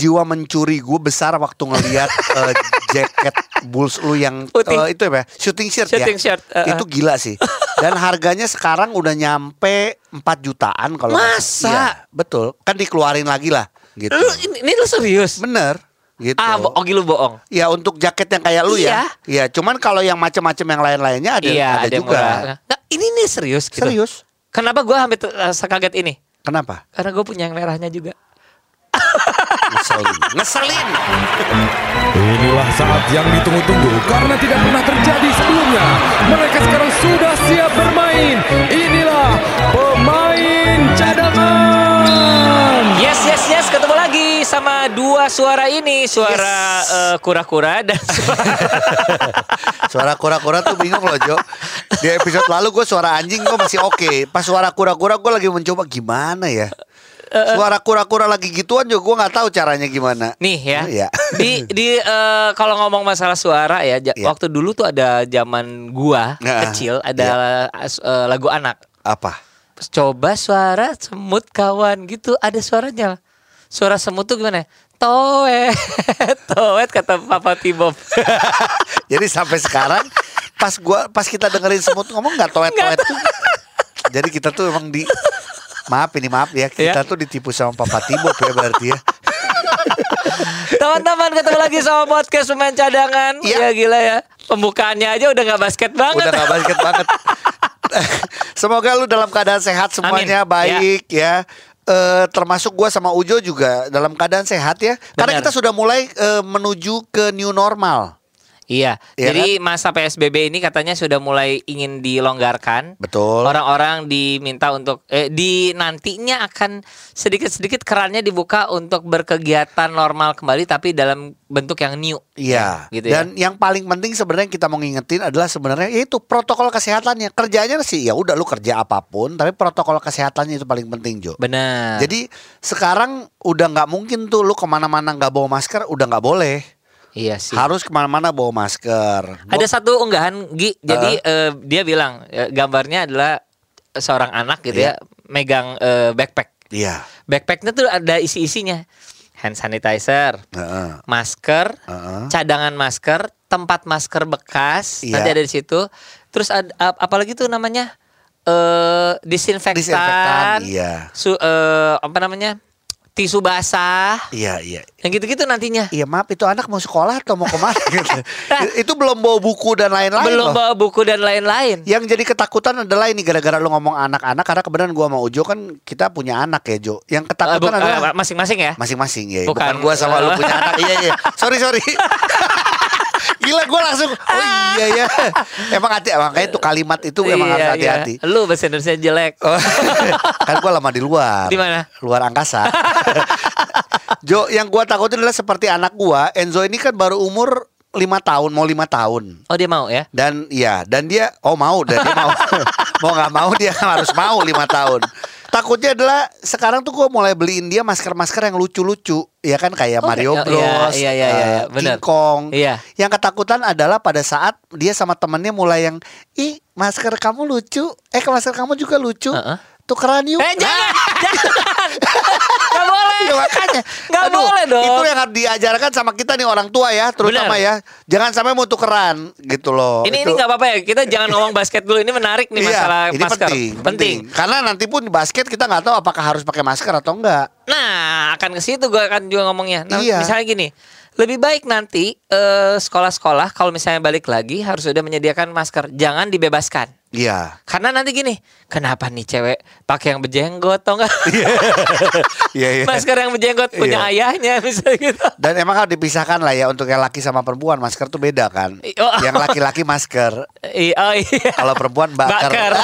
jiwa mencuri gue besar waktu ngelihat eh, jaket Bulls lu yang Putih. eh, itu ya, shooting shirt Shooting ya. shirt, eh, itu gila sih. Dan harganya sekarang udah nyampe 4 jutaan kalau Masa? Iya, betul. Kan dikeluarin lagi lah gitu. Lu ini, ini lu serius? Bener gitu. Ah, bo- Ogi lu bohong. Ya untuk jaket yang kayak lu Iya. ya. Iya, cuman kalau yang macam-macam yang lain-lainnya ada iya, ada, yang juga. Nah, ini nih serius gitu. Serius? Kenapa gua hampir uh, sekaget ini? Kenapa? Karena gue punya yang merahnya juga. Ngeselin. Ngeselin. Inilah saat yang ditunggu-tunggu karena tidak pernah terjadi sebelumnya. Mereka sekarang sudah siap bermain. Inilah pemain cadangan. Yes, yes, yes, ketemu lagi sama dua suara ini, suara eh, kura-kura dan suara Suara kura-kura tuh bingung loh Jo Di episode lalu gue suara anjing gue masih oke Pas suara kura-kura gue lagi mencoba gimana ya Suara kura-kura lagi gituan juga gue nggak tahu caranya gimana nih ya. Iya. Di di eh, kalau ngomong masalah suara ya, Iya. waktu dulu tuh ada zaman gua Nah, kecil ada as- eh, lagu anak. Apa? Coba suara semut kawan gitu, ada suaranya. Suara semut tuh gimana? Toet, toet kata Papa Tibob. Jadi sampai sekarang Pas gua pas kita dengerin semut ngomong nggak toet-toet tuh Jadi kita tuh emang di Maaf ini maaf ya Kita Iya. tuh ditipu sama Papa Tibop ya berarti ya Teman-teman ketemu lagi sama podcast pemain cadangan. Iya. Ya gila ya. Pembukaannya aja udah nggak basket banget. Udah gak basket banget. Semoga lu dalam keadaan sehat semuanya Amin. baik ya. Eh, termasuk gua sama Ujo juga dalam keadaan sehat ya. Karena Benar. kita sudah mulai eh, menuju ke new normal. Iya. Iya Jadi masa PSBB ini katanya sudah mulai ingin dilonggarkan. Betul. Orang-orang diminta untuk eh, di nantinya akan sedikit-sedikit kerannya dibuka untuk berkegiatan normal kembali tapi dalam bentuk yang new. Iya. Gitu ya. Dan yang paling penting sebenarnya kita mau ngingetin adalah sebenarnya yaitu protokol kesehatannya. Kerjanya sih ya udah lu kerja apa pun, tapi protokol kesehatannya itu paling penting Jo. Benar. Jadi sekarang udah nggak mungkin tuh lu ke mana-mana nggak bawa masker, udah nggak boleh. Iya sih. Harus ke mana-mana bawa masker. Ada satu unggahan Gi, jadi eh, dia bilang eh, gambarnya adalah seorang anak gitu Iya. ya megang eh, backpack. Iya. Backpacknya tuh ada isi-isinya. Hand sanitizer, Heeh. masker, Heeh. cadangan masker, tempat masker bekas Iya. nanti ada di situ. Terus ada ap- apalagi tuh namanya eh disinfektan, Disinfektan, iya. su- eh, apa namanya tisu basah, Iya, iya. yang gitu-gitu nantinya. Iya maaf itu anak mau sekolah atau mau ke mana gitu. itu belum bawa buku dan lain-lain Belum loh. bawa buku dan lain-lain. Yang jadi ketakutan adalah ini gara-gara lu ngomong anak-anak karena kebetulan gua sama Ujo kan kita punya anak ya Jo. Yang ketakutan bu- adalah eh, masing-masing ya. masing-masing ya. Bukan. Bukan, gua sama lu punya anak. Iya iya. Sorry sorry. Gila gua langsung oh iya ya. Emang hati makanya itu kalimat itu emang harus Iya, iya. hati-hati. Lu bahasa Indonesia jelek. Oh, kan gua lama di luar. Di mana? Luar angkasa. jo, yang gua takutin adalah seperti anak gua, Enzo ini kan baru umur lima tahun, mau lima tahun. Oh dia mau ya? Dan iya, dan dia oh mau, dan dia mau. mau nggak mau dia harus mau lima tahun. Takutnya adalah sekarang tuh gua mulai beliin dia masker-masker yang lucu-lucu, ya kan kayak Oh, Mario iya, Bros, iya, iya, iya, eh, iya, benar. King Kong. Iya. Yang ketakutan adalah pada saat dia sama temennya mulai yang, ih masker kamu lucu, eh masker kamu juga lucu, Heeh. tukeran yuk. Eh jangan, jangan. Gak boleh. Ya, makanya Nggak Aduh, boleh dong. Itu yang harus diajarkan sama kita nih orang tua ya Terutama Benar. ya Jangan sampai mau tukeran Gitu loh Ini Itu- ini nggak apa-apa ya. Kita jangan ngomong basket dulu. Ini menarik nih Iya, masalah ini masker. penting, penting. Karena nanti pun basket kita nggak tahu apakah harus pakai masker atau enggak. Nah, akan ke situ gue akan juga ngomongnya. Nah, Iya. misalnya gini, lebih baik nanti eh, sekolah-sekolah kalau misalnya balik lagi harus sudah menyediakan masker, jangan dibebaskan. Iya. Karena nanti gini, kenapa nih cewek pakai yang berjenggot atau enggak? Iya, iya. masker yang berjenggot punya Iya. ayahnya misalnya gitu. Dan emang harus dipisahkan lah ya untuk yang laki sama perempuan masker tuh beda kan. Oh. Yang laki-laki masker, I- Oh iya. kalau perempuan baker. Baker.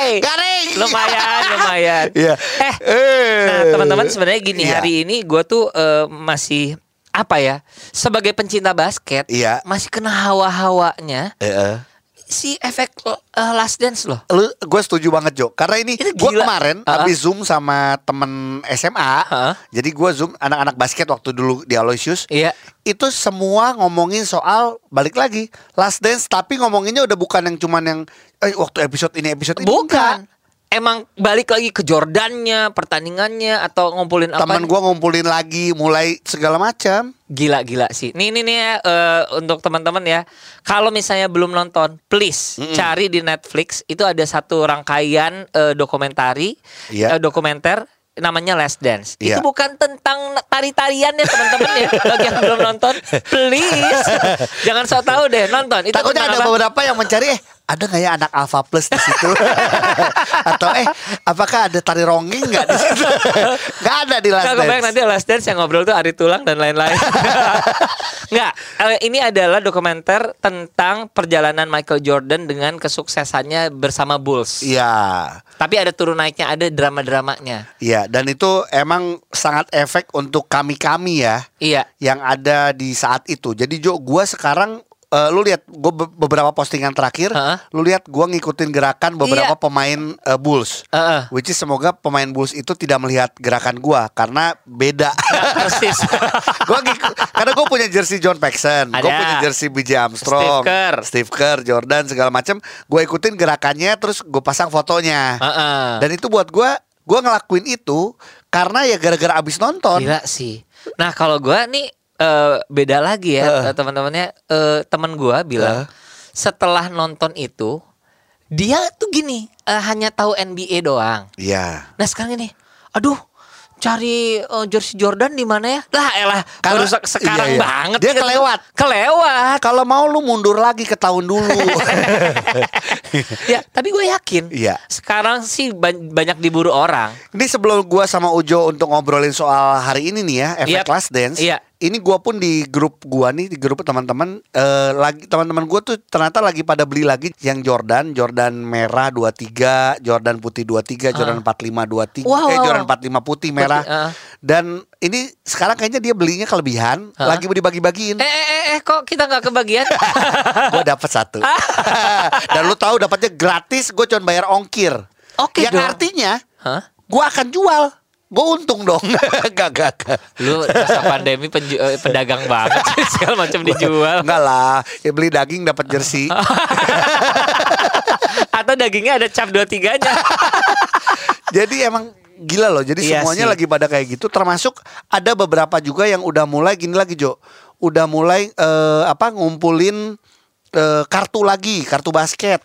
Hai. Garing. lumayan, lumayan. Iya. Eh, Eh. Nah, teman-teman sebenarnya gini Iya. hari ini gue tuh eh, masih apa ya sebagai pencinta basket Iya. masih kena hawa-hawanya Heeh. Si efek eh, last dance loh. Lu gue setuju banget Jo Karena ini Itu gue kemarin Ah. habis zoom sama temen SMA Ah. Jadi gue zoom anak-anak basket waktu dulu di Aloysius Iya. Itu semua ngomongin soal balik lagi Last Dance Tapi ngomonginnya udah bukan yang cuman yang eh, Waktu episode ini episode ini Bukan. enggak. Emang balik lagi ke Jordannya, pertandingannya atau ngumpulin apa? Temen gue ngumpulin lagi mulai segala macam. Gila-gila sih. Nih nih nih ya, eh, untuk teman-teman ya. Kalau misalnya belum nonton, please cari di Netflix itu ada satu rangkaian eh, dokumentari, Iya. eh, dokumenter namanya Last Dance. Iya. Itu bukan tentang tari-tarian ya teman-teman ya. Bagi yang belum nonton, please jangan so tahu deh nonton. Itu Takutnya ada apa? beberapa yang mencari eh ada nggak ya anak Alpha Plus di situ? Atau eh apakah ada tari ronggeng nggak di situ? Nggak ada di Last Dance. nanti Last Dance yang ngobrol tuh Ari Tulang dan lain-lain. Nggak, eh, ini adalah dokumenter tentang perjalanan Michael Jordan dengan kesuksesannya bersama Bulls. Iya, Tapi ada turun naiknya, ada drama-dramanya. iya dan itu emang sangat efek untuk kami-kami ya Iya. yang ada di saat itu. Jadi Jo, gua sekarang eh, lu lihat gue beberapa postingan terakhir, Heeh. lu lihat gua ngikutin gerakan beberapa Iya. pemain eh, Bulls. Heeh. Which is semoga pemain Bulls itu tidak melihat gerakan gua karena beda. Persis. gua ngik- karena gue punya jersey John Paxson, gue punya jersey B.J. Armstrong, Steve Kerr. Steve Kerr, Jordan segala macam. Gue ikutin gerakannya, terus gue pasang fotonya. Heeh. Dan itu buat gua gua ngelakuin itu karena ya gara-gara abis nonton. Gila sih. Nah kalau gua nih eh, beda lagi ya teman-temannya. Eh, teman gua bilang setelah nonton itu dia tuh gini eh, hanya tahu NBA doang. Iya. Nah sekarang ini, aduh cari eh, jersey Jordan di mana ya? Lah elah Karena- baru se- sekarang iya, iya. banget Dia kelewat. Kelewat. Kalau mau lu mundur lagi ke tahun dulu. ya, tapi gue yakin. Iya. Sekarang sih ban- banyak diburu orang. Ini sebelum gua sama Ujo untuk ngobrolin soal hari ini nih ya, efek Iya. Last Dance. Iya. Ini gua pun di grup gua nih, di grup teman-teman eh, lagi teman-teman gua tuh ternyata lagi pada beli lagi yang Jordan, Jordan merah 23, Jordan putih 23, Jordan 45 23, Wow, eh. Jordan 45 putih merah. Putih, ah. Dan ini sekarang kayaknya dia belinya kelebihan, Hah? lagi dibagi-bagiin. Eh, eh, eh, eh, kok kita nggak kebagian? Gue dapat satu. Dan lu tahu dapatnya gratis, gue cuma bayar ongkir. Oke Yang dong. artinya Hah? gue akan jual. Gue untung dong. gak, gak, gak. Lu masa pandemi penju- eh, pedagang banget segala macam dijual. Enggak lah, ya beli daging dapat jersey. Atau dagingnya ada cap dua tiganya. Jadi emang gila loh. Jadi Iya semuanya sih. lagi pada kayak gitu. Termasuk ada beberapa juga yang udah mulai gini lagi Jo. Udah mulai eh, apa ngumpulin eh, kartu lagi, kartu basket.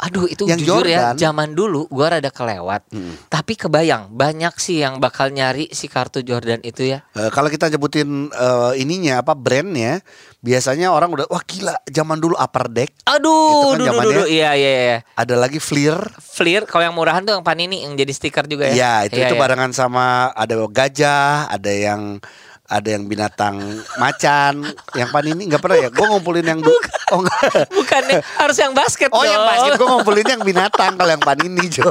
Aduh itu Yang jujur ya Jordan. zaman dulu gua rada kelewat. Tapi kebayang banyak sih yang bakal nyari si kartu Jordan itu ya. Eh, kalau kita nyebutin eh, ininya apa brandnya, biasanya orang udah wah gila zaman dulu upper deck. Itu kan Aduh, duh, duh, zamannya- duh, duh. iya iya iya. Ada lagi Fleer. Fleer kalau yang murahan tuh yang Panini yang jadi stiker juga ya. Iya, itu Iya, itu iya. barengan sama ada gajah, ada yang ada yang binatang macan, yang panini nggak pernah ya. Gue ngumpulin yang du- oh enggak. Bukannya harus yang basket Oh yang dong. basket gue ngumpulin yang binatang kalau yang panini Jo.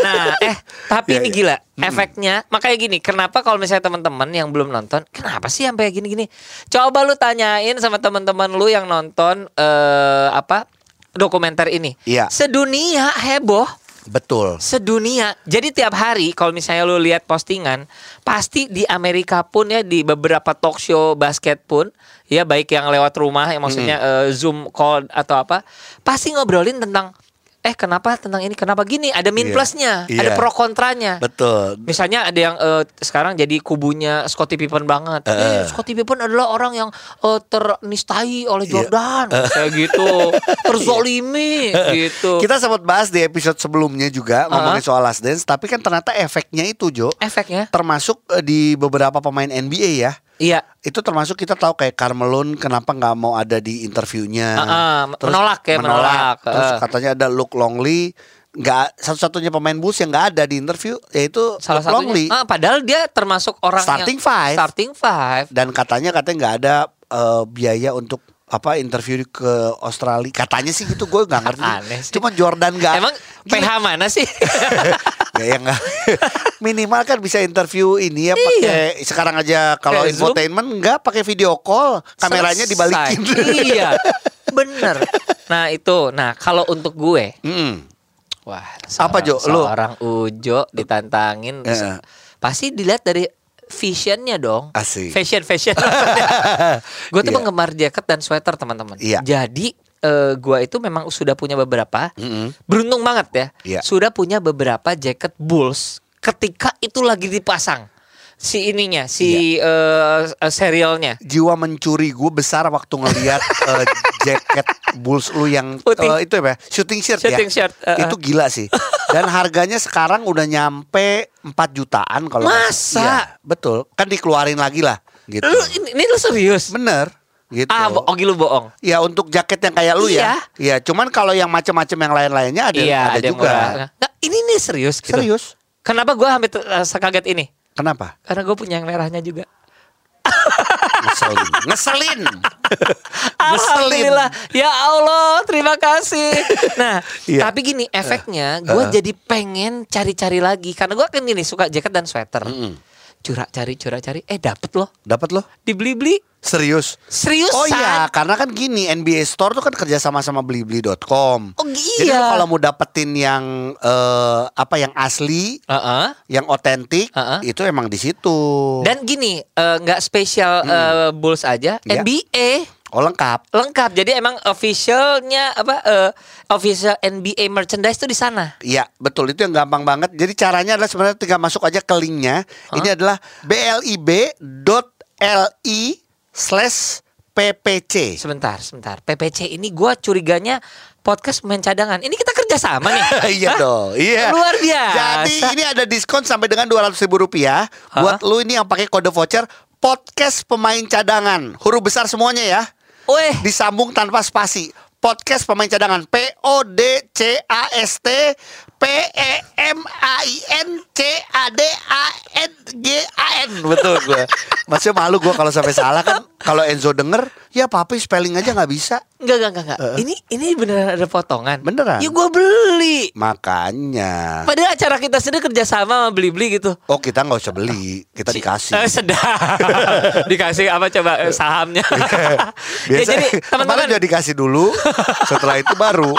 Nah, eh tapi Iya, ini iya. gila efeknya. Makanya gini, kenapa kalau misalnya teman-teman yang belum nonton, kenapa sih sampai gini-gini? Coba lu tanyain sama teman-teman lu yang nonton eh apa dokumenter ini. Iya. Sedunia heboh. Betul. Sedunia. Jadi tiap hari kalau misalnya lu lihat postingan, pasti di Amerika pun ya di beberapa talk show basket pun ya baik yang lewat rumah yang maksudnya eh, Zoom call atau apa, pasti ngobrolin tentang eh kenapa tentang ini, kenapa gini, ada min Iya. plusnya, Iya. ada pro kontranya. Betul. Misalnya ada yang eh, sekarang jadi kubunya Scottie Pippen banget. Eh, Scottie Pippen adalah orang yang eh, ternistai oleh Iya. Jordan, kayak gitu, terzolimi gitu. Kita sempat bahas di episode sebelumnya juga ngomongin soal last dance, tapi kan ternyata efeknya itu Jo, Efeknya? termasuk eh, di beberapa pemain NBA ya. Iya. Itu termasuk kita tahu kayak Carmelo kenapa nggak mau ada di interviewnya. Ah, ah, menolak ya, menolak. Terus Ah. katanya ada Luke Longley nggak satu-satunya pemain Bulls yang nggak ada di interview yaitu Salah Luke Longley. Ah, padahal dia termasuk orang Starting yang five. Starting five. Dan katanya katanya nggak ada eh, biaya untuk apa interview ke Australia. Katanya sih gitu gue nggak ngerti. Aneh sih. Cuma Jordan nggak. Emang Gila. PH mana sih? Nggak, ya nggak. Minimal kan bisa interview ini ya pakai sekarang aja kalau infotainment nggak pakai video call, kameranya Selesai. dibalikin. iya. Bener. Nah, itu. Nah, kalau untuk gue, Mm. wah, Apa, Jo? Lu? Seorang Ujo ditantangin Iya. pasti dilihat dari fashionnya dong. Asik. Fashion, fashion. gue tuh Iya. penggemar jaket dan sweater, teman-teman. Iya. Jadi eh, gua itu memang sudah punya beberapa. Mm-mm. Beruntung banget ya. Iya. Sudah punya beberapa jaket Bulls ketika itu lagi dipasang si ininya, si Iya. eh, eh, serialnya. jiwa mencuri gue besar waktu ngelihat eh, jaket Bulls lu yang eh, itu apa? ya? Shooting shirt Shooting ya. shirt, eh, eh. Itu gila sih. Dan harganya sekarang udah nyampe 4 jutaan kalau Masa? Iya, betul. Kan dikeluarin lagi lah gitu. Lu ini, ini lu serius? Bener gitu. Ah, bo- Ogi lu bohong. Ya untuk jaket yang kayak lu Iya. ya. Iya, cuman kalau yang macam-macam yang lain-lainnya ada iya, ada, yang juga. Nah, ini nih serius gitu. Serius? Kenapa gua hampir sekaget ini? Kenapa? Karena gue punya yang merahnya juga. Ngeselin. Ngeselin. Alhamdulillah. Ya Allah, terima kasih. Nah, Iya. tapi gini efeknya gue Uh. jadi pengen cari-cari lagi karena gue kan gini suka jaket dan sweater. Mm-mm. Curak cari, curak cari, eh dapet loh. Dapat loh? Dibeli-beli. Serius? Seriusan? Oh iya, karena kan gini NBA Store tuh kan kerja sama sama blibli.com. Oh, Jadi iya. lu kalau mau dapetin yang eh, apa yang asli, Heeh. yang otentik, Uh-uh. itu emang di situ. Dan gini, eh, nggak spesial eh, Bulls aja, Iya. NBA oh lengkap. lengkap. Jadi emang officialnya apa eh, official NBA merchandise tuh di sana. Iya betul itu yang gampang banget. Jadi caranya adalah sebenarnya tinggal masuk aja ke linknya. Ini adalah blib.li slash ppc. Sebentar, sebentar. PPC ini gua curiganya podcast pemain cadangan. Ini kita kerja sama nih. iya dong, iya. Luar biasa. Jadi ini ada diskon sampai dengan 200 ribu rupiah buat lu ini yang pakai kode voucher podcast pemain cadangan. Huruf besar semuanya ya. Weh, Disambung tanpa spasi. Podcast pemain cadangan P O D C A S T P E M A I N C A D A N G A N betul gue. Masih malu gue kalau sampai salah kan. Kalau Enzo denger, ya papi spelling aja nggak bisa. enggak enggak enggak. enggak. Ini ini beneran ada potongan. Beneran. Ya gua beli. Makanya. Padahal acara kita sendiri kerja sama sama beli-beli gitu. Oh kita nggak usah beli, kita dikasih. Eh, sedap. Dikasih apa coba eh, sahamnya. ya Biasa jadi kemarin teman-teman udah dikasih dulu, setelah itu baru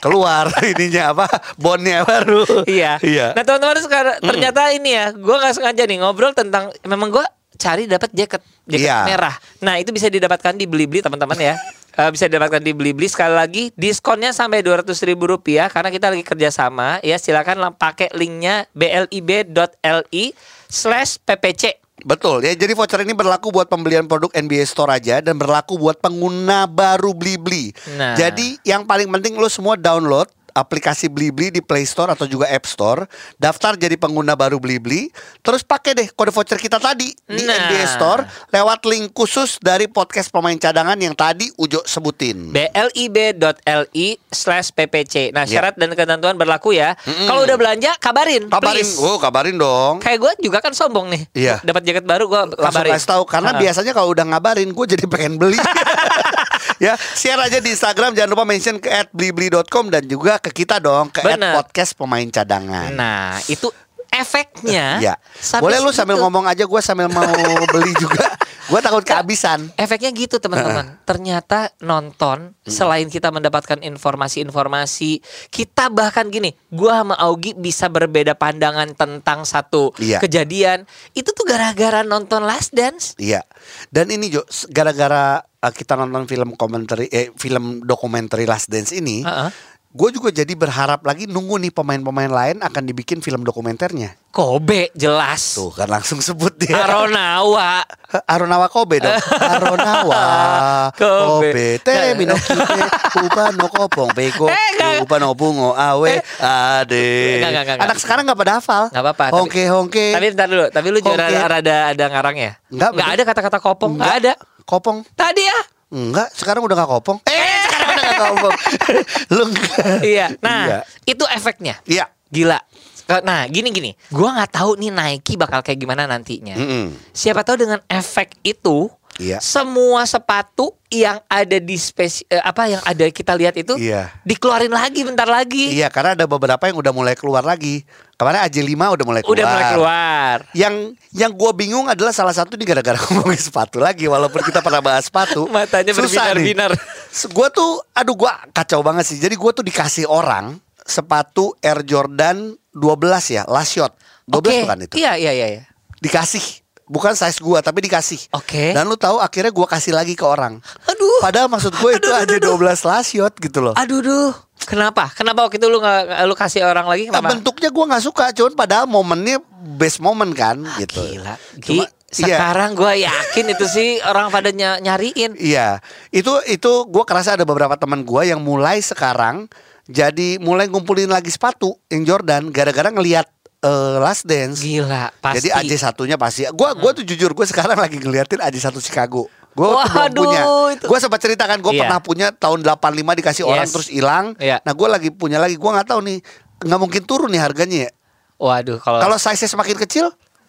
keluar ininya apa bonnya baru. Iya. Iya. Nah teman-teman sekarang ternyata ini ya, gue nggak sengaja nih ngobrol tentang memang gue cari dapat jaket jaket Iya. merah. Nah itu bisa didapatkan di Blibli teman-teman ya. Eh, bisa didapatkan di Blibli sekali lagi diskonnya sampai dua ratus ribu rupiah karena kita lagi kerjasama ya silakan pakai linknya blib.li slash ppc Betul ya. Jadi voucher ini berlaku buat pembelian produk NBA Store aja dan berlaku buat pengguna baru Blibli. Nah. Jadi yang paling penting lo semua download aplikasi Blibli di Play Store atau juga App Store, daftar jadi pengguna baru Blibli, terus pakai deh kode voucher kita tadi di Nah. NBA Store lewat link khusus dari podcast pemain cadangan yang tadi Ujo sebutin. blib.li slash ppc. Nah Ya. syarat dan ketentuan berlaku ya. Kalau udah belanja kabarin, Kabarin, please. oh kabarin dong. Kayak gue juga kan sombong nih. Iya. Dapat jaket baru gue langsung kabarin. kasih tahu karena Ha-ha. biasanya kalau udah ngabarin gue jadi pengen beli ya share aja di Instagram jangan lupa mention ke @blibli.com dan juga ke kita dong ke Bener. @podcast pemain cadangan Nah, itu efeknya. ya boleh lu sambil ngomong aja gue sambil mau beli juga gue takut kehabisan Efeknya gitu teman-teman. Ternyata nonton Hmm. selain kita mendapatkan informasi-informasi, kita bahkan gini, gua sama Augie bisa berbeda pandangan tentang satu Iya. kejadian. Itu tuh gara-gara nonton Last Dance. Iya. Dan ini Jo, gara-gara uh, kita nonton film komentari eh film dokumenter Last Dance ini, Heeh. Gue juga jadi berharap lagi nunggu nih pemain-pemain lain akan dibikin film dokumenternya. Kobe jelas. Tuh kan langsung sebut dia. Aronawa. Aronawa Kobe dong. Aronawa Kobe. Kobe. Te mino kite upa no kopong peko Eh, upa no bungo awe ade. Enggak, enggak, enggak, Anak sekarang nggak pada hafal. Nggak apa-apa, tapi- Hongke hongke. Tapi bentar dulu, tapi lu juga rada ada ngarang ya? Bener. ada kata-kata kopong, nggak ada. Kopong. Tadi ya. Enggak, sekarang udah nggak kopong. Eh, nggak kopong. Lu. Iya. Nah, Iya. itu efeknya. Iya. Gila. Nah, gini gini. Gua nggak tahu nih Nike bakal kayak gimana nantinya. Mm-mm. Siapa tahu dengan efek itu Iya. semua sepatu yang ada di spesi eh, apa yang ada kita lihat itu Iya. dikeluarin lagi bentar lagi. Iya, karena ada beberapa yang udah mulai keluar lagi. Kemarin AJ5 udah mulai keluar. Udah mulai keluar. Yang yang gue bingung adalah salah satu ini gara-gara ngomongin sepatu lagi walaupun kita pernah bahas sepatu. Matanya berbinar-binar. Gue tuh aduh gue kacau banget sih. Jadi gue tuh dikasih orang sepatu Air Jordan 12 ya, last shot. 12 Oke. bukan itu. Iya, iya, iya, iya. Dikasih bukan size gua tapi dikasih. Oke. Dan lu tahu akhirnya gua kasih lagi ke orang. Aduh. Padahal maksud gue itu Aduh, aja aduh, 12 lasiot gitu loh. Aduh duh. Kenapa? Kenapa waktu itu lu nggak lu kasih orang lagi? Nah, Kenapa? bentuknya gua nggak suka, cuman padahal momennya best moment kan gitu. Gila. Gi, Cuma, iya. sekarang gua yakin itu sih orang pada ny- nyariin. Iya, itu itu gue kerasa ada beberapa teman gue yang mulai sekarang jadi mulai ngumpulin lagi sepatu yang Jordan gara-gara ngelihat eh, Last Dance. Gila, pasti. Jadi AJ satunya pasti. Gua gua tuh jujur gue sekarang lagi ngeliatin AJ satu Chicago. Gue belum punya. Gue sempat ceritakan gue Iya. pernah punya tahun 85 dikasih orang Yes. terus hilang. Iya. Nah gue lagi punya lagi. Gue nggak tahu nih nggak mungkin turun nih harganya ya. Waduh, kalau Kalau size semakin kecil,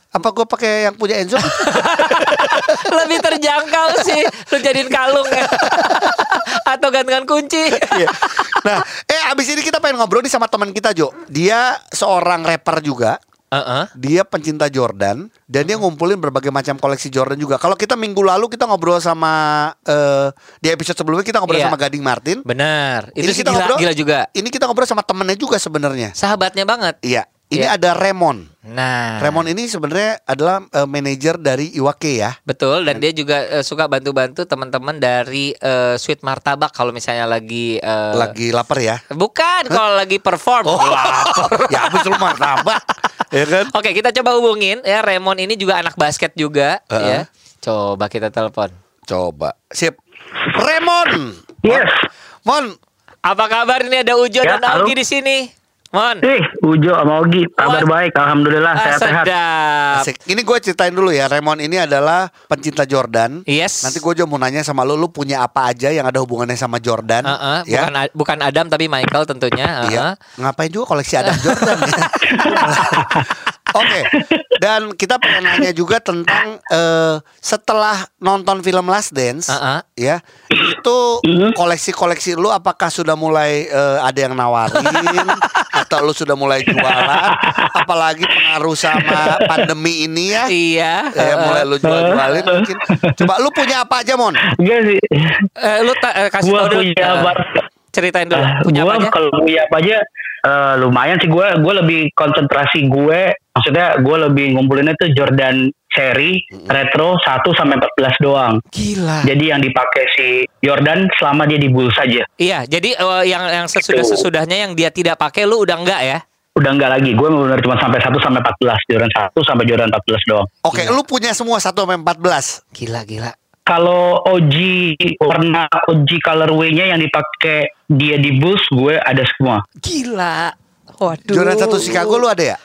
apa gue pakai yang punya Enzo? lebih terjangkau sih lu jadiin kalung ya. Atau gantungan kunci. Iya. Nah, eh abis ini kita pengen ngobrol nih sama teman kita Jo. Dia seorang rapper juga. Heeh. Dia pencinta Jordan dan dia ngumpulin berbagai macam koleksi Jordan juga. Kalau kita minggu lalu kita ngobrol sama eh, di episode sebelumnya kita ngobrol Iya. sama Gading Martin. Benar. Itu Ini sih kita gila, ngobrol. gila juga. Ini kita ngobrol sama temennya juga sebenarnya. Sahabatnya banget. Iya. Ini Iya. ada Remon. Nah. Remon ini sebenarnya adalah eh, manajer dari Iwake ya. Betul dan dia juga eh, suka bantu-bantu teman-teman dari eh, Sweet Martabak kalau misalnya lagi eh, Lagi lapar ya. bukan kalau lagi perform. Oh, lapar. ya habis lu martabak. ya kan? Oke, kita coba hubungin ya Raymond ini juga anak basket juga Heeh. ya. Coba kita telepon. Coba. Sip. Remon. Yes. Mon, Apa kabar ini ada Ujo Ya, dan. Augie di sini? Mon. Eh, Ujo sama Ogi, kabar baik, alhamdulillah Ah, sehat-sehat. Asik. Ini gue ceritain dulu ya. Raymond ini adalah pencinta Jordan. Yes. Nanti gue juga mau nanya sama lu, lu punya apa aja yang ada hubungannya sama Jordan? Heeh, ya. bukan bukan Adam tapi Michael tentunya. heeh. Iya. Ngapain juga koleksi Adam Jordan ya? Oke. Dan kita pengen nanya juga tentang eh, setelah nonton film Last Dance, Heeh. ya itu koleksi-koleksi lu apakah sudah mulai eh, ada yang nawarin atau lu sudah mulai jualan? Apalagi pengaruh sama pandemi ini ya? Iya. Ya, mulai lu jual-jualin mungkin. Coba lu punya apa aja, Mon? Enggak sih. Eh, lu ta- eh, kasih Gua tau dulu. punya eh, apa? Ceritain dulu. Ah, Punya gua apa aja? kalau punya apa aja eh, lumayan sih gue gue lebih konsentrasi gue maksudnya gue lebih ngumpulinnya tuh Jordan seri retro 1 sampai 14 doang. Gila. Jadi yang dipakai si Jordan selama dia di Bulls saja. Iya, jadi eh, yang yang sesudah sesudahnya yang dia tidak pakai lu udah enggak ya? Udah enggak lagi. Gue benar cuma sampai 1 sampai 14 Jordan 1 sampai Jordan 14 doang. Oke, lu punya semua 1 sampai 14. Gila, gila. Kalau OG warna OG colorway-nya yang dipakai dia di Bulls gue ada semua. Gila. Waduh. Jordan 1 Chicago lu ada ya?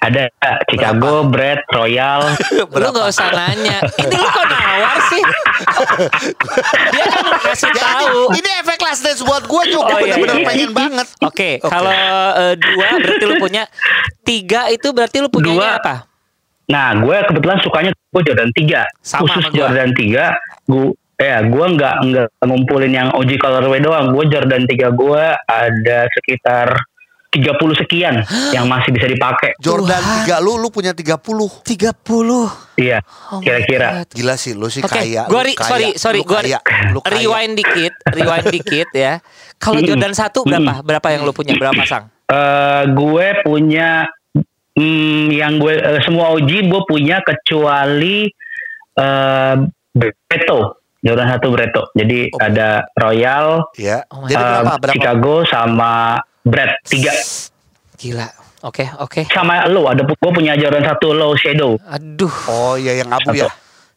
Ada Chicago, Brad, Royal. Lu gak usah nanya. Ini lu kok nawar sih? Dia kan kasih Ya, tahu. ini, ini efek last dance buat gue juga Oh, iya, bener-bener iya. pengen banget. Oke, kalau eh, dua berarti lu punya tiga itu berarti lu punya Dua. apa? Nah, gue kebetulan sukanya gue Jordan 3. Sama Khusus sama gua. Jordan 3, gue ya gue nggak nggak ngumpulin yang OG colorway doang. Gue Jordan 3 gue ada sekitar 30 sekian yang masih bisa dipakai. Jordan Tuhan. 3 lu, lu punya 30. 30. Iya, Oh kira-kira. God. Gila sih, lu sih Oke, kaya. gua lu ri- kaya, sorry, sorry, lu gua kaya, lu kaya. rewind dikit, rewind dikit ya. Kalau. Jordan satu berapa? Berapa yang lu punya? Berapa pasang? Eh, gue punya hmm, yang gue eh, semua OG gue punya kecuali eh Breto. Jordan 1 Breto. Jadi Oh. ada Royal, Ya. Oh Jadi eh, berapa? Berapa? Chicago sama Brad 3. Gila. Oke, oke. sama lo ada gue punya Jordan satu low shadow Aduh. Oh iya yang abu ya.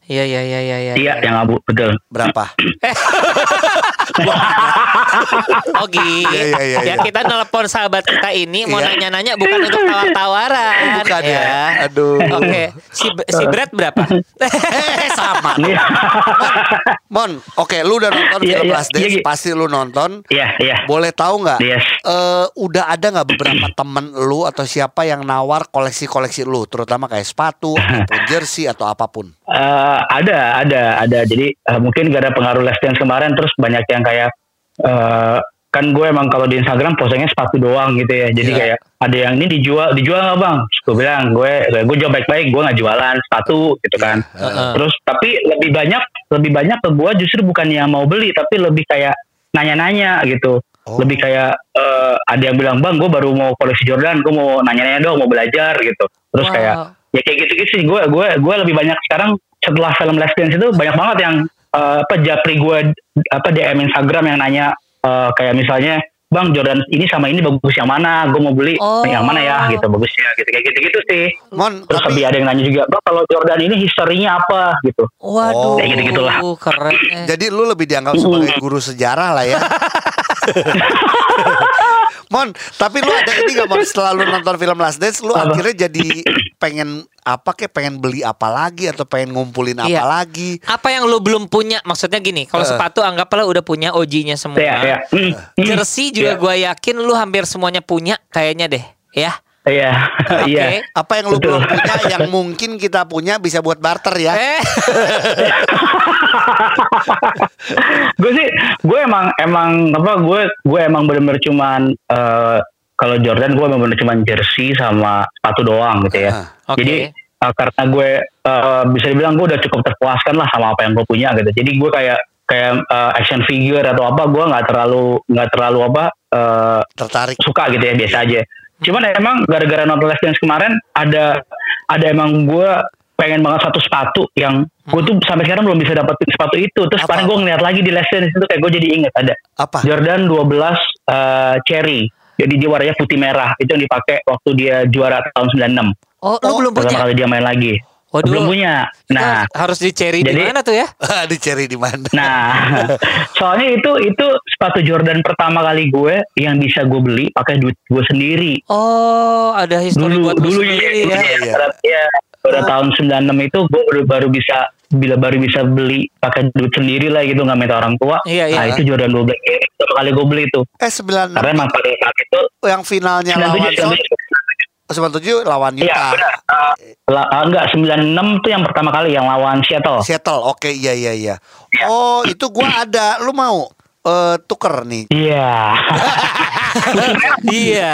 Iya, iya, iya, iya, iya. iya yang abu betul Berapa? Ogi. Ya iya. kita nelpon sahabat kita ini mau Iya. nanya-nanya bukan untuk tawar-tawaran. Bukan ya. Aduh. Oke, si si Brad berapa? Eh sama. Iya. Mon, oke lu udah nonton Iya, film iya, Last Dance, iya, iya. pasti lu nonton. iya iya Boleh tahu nggak? Yes. eh, udah ada nggak beberapa temen lu atau siapa yang nawar koleksi-koleksi lu, terutama kayak sepatu, ataupun jersey atau apa pun? Eh, ada ada ada jadi eh, mungkin gara pengaruh last dance kemarin terus banyak yang kayak eh, kan gue emang kalau di Instagram postingnya sepatu doang gitu ya jadi Iya. kayak ada yang ini dijual dijual nggak bang Terus gue bilang gue gue jawab baik-baik gue nggak jualan sepatu gitu kan Heeh. terus tapi lebih banyak lebih banyak ke gue justru bukan yang mau beli tapi lebih kayak nanya-nanya gitu Oh. Lebih kayak eh, ada yang bilang bang, gue baru mau koleksi Jordan, gue mau nanya-nanya dong, mau belajar gitu. Terus Wow. kayak ya kayak gitu-gitu sih. Gue gue gue lebih banyak sekarang setelah film Last Dance itu banyak banget yang eh, apa japri gue apa DM Instagram yang nanya eh, kayak misalnya Bang Jordan ini sama ini bagus yang mana? Gue mau beli Oh. yang mana ya gitu bagusnya gitu kayak gitu-gitu sih. Mon, Terus tapi lebih ada yang nanya juga, Bang kalau Jordan ini historinya apa gitu. Waduh. Kayak gitu-gitulah. keren. eh. jadi lu lebih dianggap sebagai guru sejarah lah ya. Mon, tapi lu ada ini gak Mon setelah lu nonton film Last Dance lu Apa? akhirnya jadi pengen apa kayak pengen beli apa lagi atau pengen ngumpulin apa Iya. lagi? Apa yang lu belum punya? Maksudnya gini, kalau Eh. sepatu anggaplah udah punya OG-nya semua. Iya, iya. Hmm, hmm. Jersey juga Iya. gue yakin lu hampir semuanya punya kayaknya deh, ya. Iya, Oke. iya. Apa yang lu Betul. belum punya yang mungkin kita punya bisa buat barter ya? Eh, gue sih gue emang emang apa gue gue emang bener-bener cuman eh, kalau Jordan gue emang bener cuman jersey sama sepatu doang gitu ya Ah, oke. jadi eh, karena gue eh, bisa dibilang gue udah cukup terpuaskan lah sama apa yang gue punya gitu jadi gue kayak kayak eh, action figure atau apa gue nggak terlalu nggak terlalu apa eh, Tertarik. suka gitu ya biasa aja. Cuman emang gara-gara nonton Last Dance kemarin ada ada emang gue pengen banget satu sepatu yang gue tuh sampai sekarang belum bisa dapetin sepatu itu. Terus Apa? kemarin gue ngeliat lagi di Last Dance itu kayak gue jadi inget ada Apa? Jordan 12 eh, Cherry. Jadi dia warnanya putih merah. Itu yang dipakai waktu dia juara tahun 96. oh, lu Oh, belum Pertama punya. kali dia main lagi. Waduh. Belum punya. Nah, harus dicari di mana tuh ya? di cari di mana? Nah, soalnya itu itu sepatu Jordan pertama kali gue yang bisa gue beli pakai duit gue sendiri. Oh, ada histori dulu buat lu dulu sendiri ya, ya. Iya. ya, pada tahun 96 itu gue baru, baru bisa bila baru bisa beli pakai duit sendiri lah gitu nggak minta orang tua. Iya, iya. Nah itu Jordan 12 Air pertama kali gue beli itu. Eh 96 Karena emang pada saat itu yang finalnya 97 lawan Son, 97. 97 lawan Iya, Utah. benar. Uh, la- uh, enggak 96 tuh yang pertama kali yang lawan Seattle. Seattle. Oke, iya iya iya. Oh, itu gua ada. Lu mau eh tuker nih. Iya. Iya.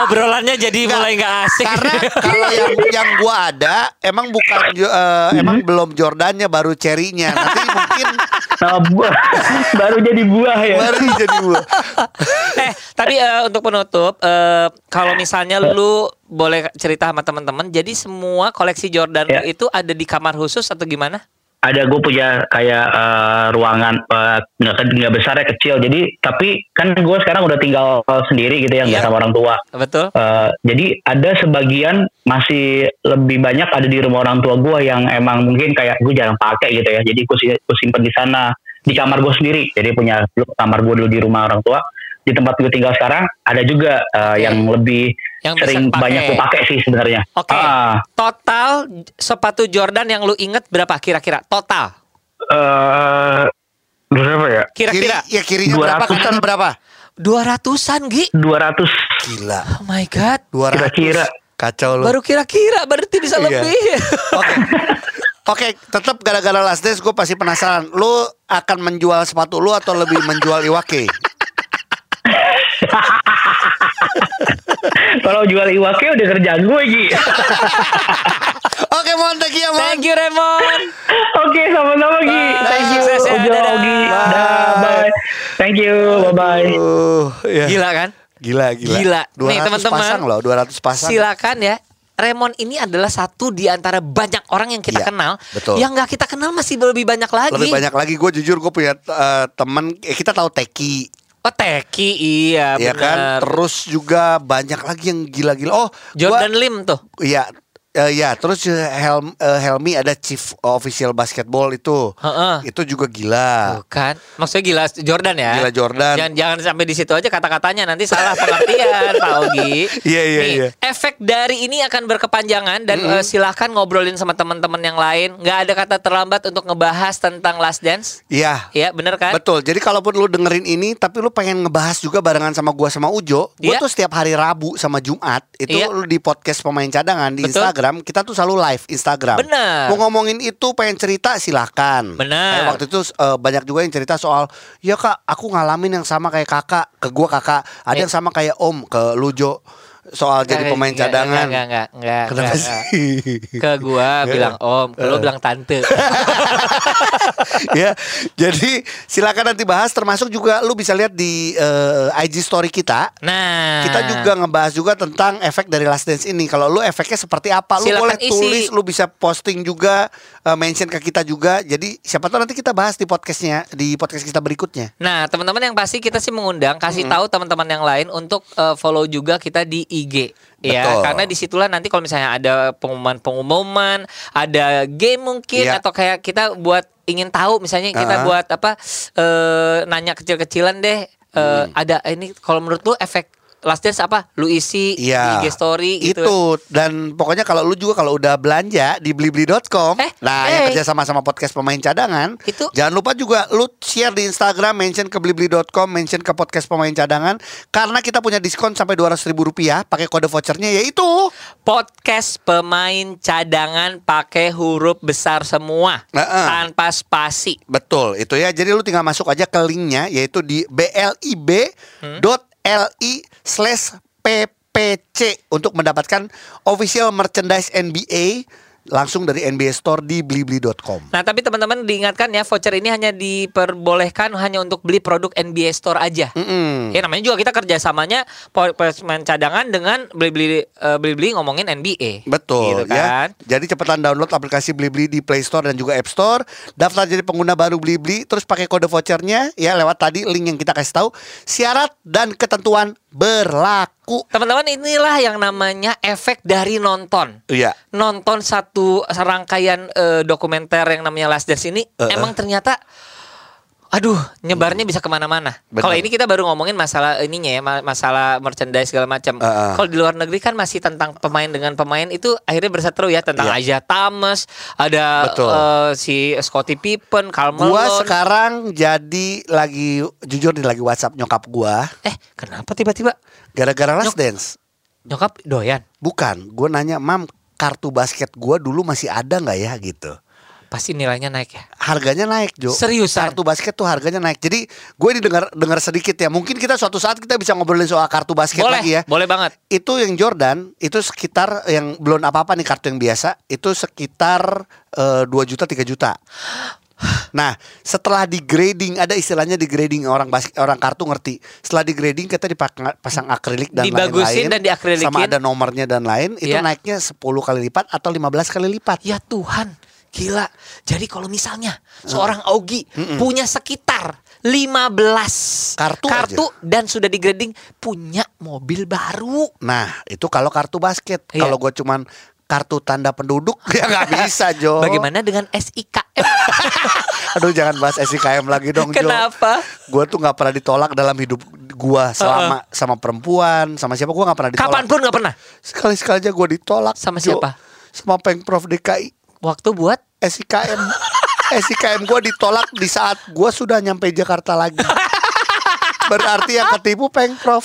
Obrolannya jadi Nggak, mulai nggak asik. Karena kalau yang yang gua ada emang bukan eh, emang belum Jordannya baru cherry-nya. Nanti mungkin Nah, buah. baru jadi buah ya. baru jadi gua. eh, tapi eh, untuk penutup, eh, kalau misalnya lu boleh cerita sama teman-teman, jadi semua koleksi Jordan Ya. itu ada di kamar khusus atau gimana? Ada gue punya kayak eh, ruangan eh, nggak nggak besar ya kecil. Jadi tapi kan gue sekarang udah tinggal sendiri gitu ya nggak Iya. sama orang tua. Betul? Eh, jadi ada sebagian masih lebih banyak ada di rumah orang tua gue yang emang mungkin kayak gue jarang pakai gitu ya. Jadi gue simpen di sana. Di kamar gue sendiri. Jadi punya kamar gue dulu di rumah orang tua. Di tempat gue tinggal sekarang ada juga eh, yang lebih Yang bisa sering dipakai. banyak gue pakai sih sebenarnya Oke. Ah, Total sepatu Jordan yang lu inget berapa kira-kira? Total. eh, berapa ya Kiri, Kira-kira ya kirinya berapa 200-an. kanannya berapa? 200-an, Gi. 200 Gila. Oh my god. 200. Kira-kira. Kacau lu. Baru kira-kira berarti bisa Iya. lebih. Oke. Oke, tetap gara-gara last days gue pasti penasaran. Lu akan menjual sepatu lu atau lebih menjual Iwake? Kalau jual iwake udah kerjaan gue Ji. Oke, Mon, thank you ya, Mon. Thank you Raymond. Oke sama-sama Gi. Bye. Thank you Sukses ya, Ojo dadah. Ogi. Bye. Bye. Thank you. Bye bye. Uh, ya. Gila kan? Gila, gila. Gila. 200 Nih, teman-teman. pasang loh, 200 pasang. Silakan ya. Raymond ini adalah satu di antara banyak orang yang kita Iya, kenal. betul. Yang nggak kita kenal masih lebih banyak lagi. Lebih banyak lagi gue jujur gue punya eh, temen eh, kita tahu Teki Oh Teki iya ya kan? terus juga banyak lagi yang gila-gila. Oh Jordan gua, Lim tuh. iya eh, ya terus eh, Helm, eh, Helmi ada chief official basketball itu Heeh. itu juga gila Bukan. Maksudnya gila Jordan ya. Gila Jordan. Jangan, jangan sampai di situ aja kata-katanya nanti salah pengertian Pak Ogi. Iya, iya, iya. Efek dari ini akan berkepanjangan dan eh, silahkan ngobrolin sama teman-teman yang lain. Nggak ada kata terlambat untuk ngebahas tentang Last Dance. Iya Iya, bener kan? Betul. Jadi kalaupun lu dengerin ini tapi lu pengen ngebahas juga barengan sama gua sama Ujo, gua Iya. tuh setiap hari Rabu sama Jumat itu Iya. lu di podcast pemain cadangan di Betul. Instagram, kita tuh selalu live Instagram. Bener. Mau ngomongin itu pengen cerita silahkan. Bener. Kayak waktu itu eh, banyak juga yang cerita soal, "Ya Kak, aku ngalamin yang sama kayak Kakak, ke gua Kakak. Ada Iya. yang sama kayak Om ke Lujo." Soal jadi Enggak, pemain enggak, cadangan. Enggak, enggak, enggak, Kenapa enggak, sih? enggak. Ke gua bilang om, ke lu bilang tante. ya. Jadi silakan nanti bahas termasuk juga lu bisa lihat di eh, IG story kita. Nah, Kita juga ngebahas juga tentang efek dari Last Dance ini. Kalau lu efeknya seperti apa, lu Silakan boleh isi. tulis, lu bisa posting juga, eh, mention ke kita juga. Jadi siapa tahu nanti kita bahas di podcastnya, di podcast kita berikutnya. Nah, teman-teman yang pasti kita sih mengundang kasih tahu teman-teman yang lain untuk eh, follow juga kita di IG. Ya, Betul. karena di situlah nanti kalau misalnya ada pengumuman-pengumuman, ada game mungkin Iya. atau kayak kita buat ingin tahu misalnya kita Uh-huh. buat apa eh, nanya kecil-kecilan deh eh, Hmm. ada ini kalau menurut lu efek Last Dance apa? Lu isi di IG story gitu. Itu dan pokoknya kalau lu juga kalau udah belanja di blibli.com, Eh, nah eh. yang kerja sama sama podcast pemain cadangan, Itu- jangan lupa juga lu share di Instagram, mention ke blibli.com, mention ke podcast pemain cadangan karena kita punya diskon sampai 200 ribu rupiah pakai kode vouchernya yaitu Podcast pemain cadangan pakai huruf besar semua Heeh. tanpa spasi. Betul, itu ya. Jadi lu tinggal masuk aja ke linknya yaitu di blib.li slash ppc untuk mendapatkan official merchandise NBA langsung dari NBA Store di blibli.com. Nah, tapi teman-teman diingatkan ya, voucher ini hanya diperbolehkan hanya untuk beli produk NBA Store aja. Mm-mm. Ya namanya juga kita kerjasamanya pemain cadangan dengan beli-beli eh, beli-beli ngomongin NBA. Betul Gitu ya. kan? Jadi cepetan download aplikasi Blibli di Play Store dan juga App Store. Daftar jadi pengguna baru Blibli terus pakai kode vouchernya ya lewat tadi link yang kita kasih tahu. Syarat dan ketentuan berlaku. Teman-teman inilah yang namanya efek dari nonton. Iya. Nonton satu serangkaian eh, dokumenter yang namanya Last Dance ini Uh-uh. emang ternyata Aduh, nyebarnya bisa ke mana-mana. Kalau ini kita baru ngomongin masalah ininya ya, ma- masalah merchandise segala macam. Uh-uh. Kalau di luar negeri kan masih tentang pemain dengan pemain itu akhirnya berseteru ya tentang Iya. Aja Thomas, ada Betul. eh, si Scottie Pippen, Karl Gua Malone. sekarang jadi lagi jujur nih lagi WhatsApp nyokap gua Eh, kenapa tiba-tiba gara-gara Last Nyok- Dance. nyokap doyan? Bukan, gua nanya, "Mam, kartu basket gua dulu masih ada nggak ya?" gitu. Pasti nilainya naik ya. Harganya naik, Jo. Seriusan? Kartu basket tuh harganya naik. Jadi, gue ini dengar dengar sedikit ya. Mungkin kita suatu saat kita bisa ngobrolin soal kartu basket boleh, lagi ya. boleh banget. Itu yang Jordan itu sekitar yang belum apa-apa nih kartu yang biasa itu sekitar eh, 2 juta 3 juta. Nah, setelah di grading ada istilahnya di grading orang basket orang kartu ngerti. Setelah di grading kita dipasang akrilik dan lain-lain dan diakrilikin. sama ada nomornya dan lain itu Iya. naiknya 10 kali lipat atau 15 kali lipat. Ya Tuhan, gila. Jadi kalau misalnya seorang Augie punya sekitar 15 Kartu dan sudah di grading punya mobil baru. Nah, itu kalau kartu basket. Iya. Kalau gue cuman kartu tanda penduduk ya nggak bisa Jo. Bagaimana dengan SIKM? Aduh jangan bahas SIKM lagi dong Jo. Kenapa? Gue tuh nggak pernah ditolak dalam hidup gua selama sama perempuan sama siapa gua nggak pernah ditolak. Kapan pun nggak pernah. Sekali sekali aja gue ditolak. Sama Jo. siapa? Sama pengprov DKI Waktu buat SIKM. SIKM gue ditolak di saat gue sudah nyampe Jakarta lagi. Berarti yang ketipu pengprov.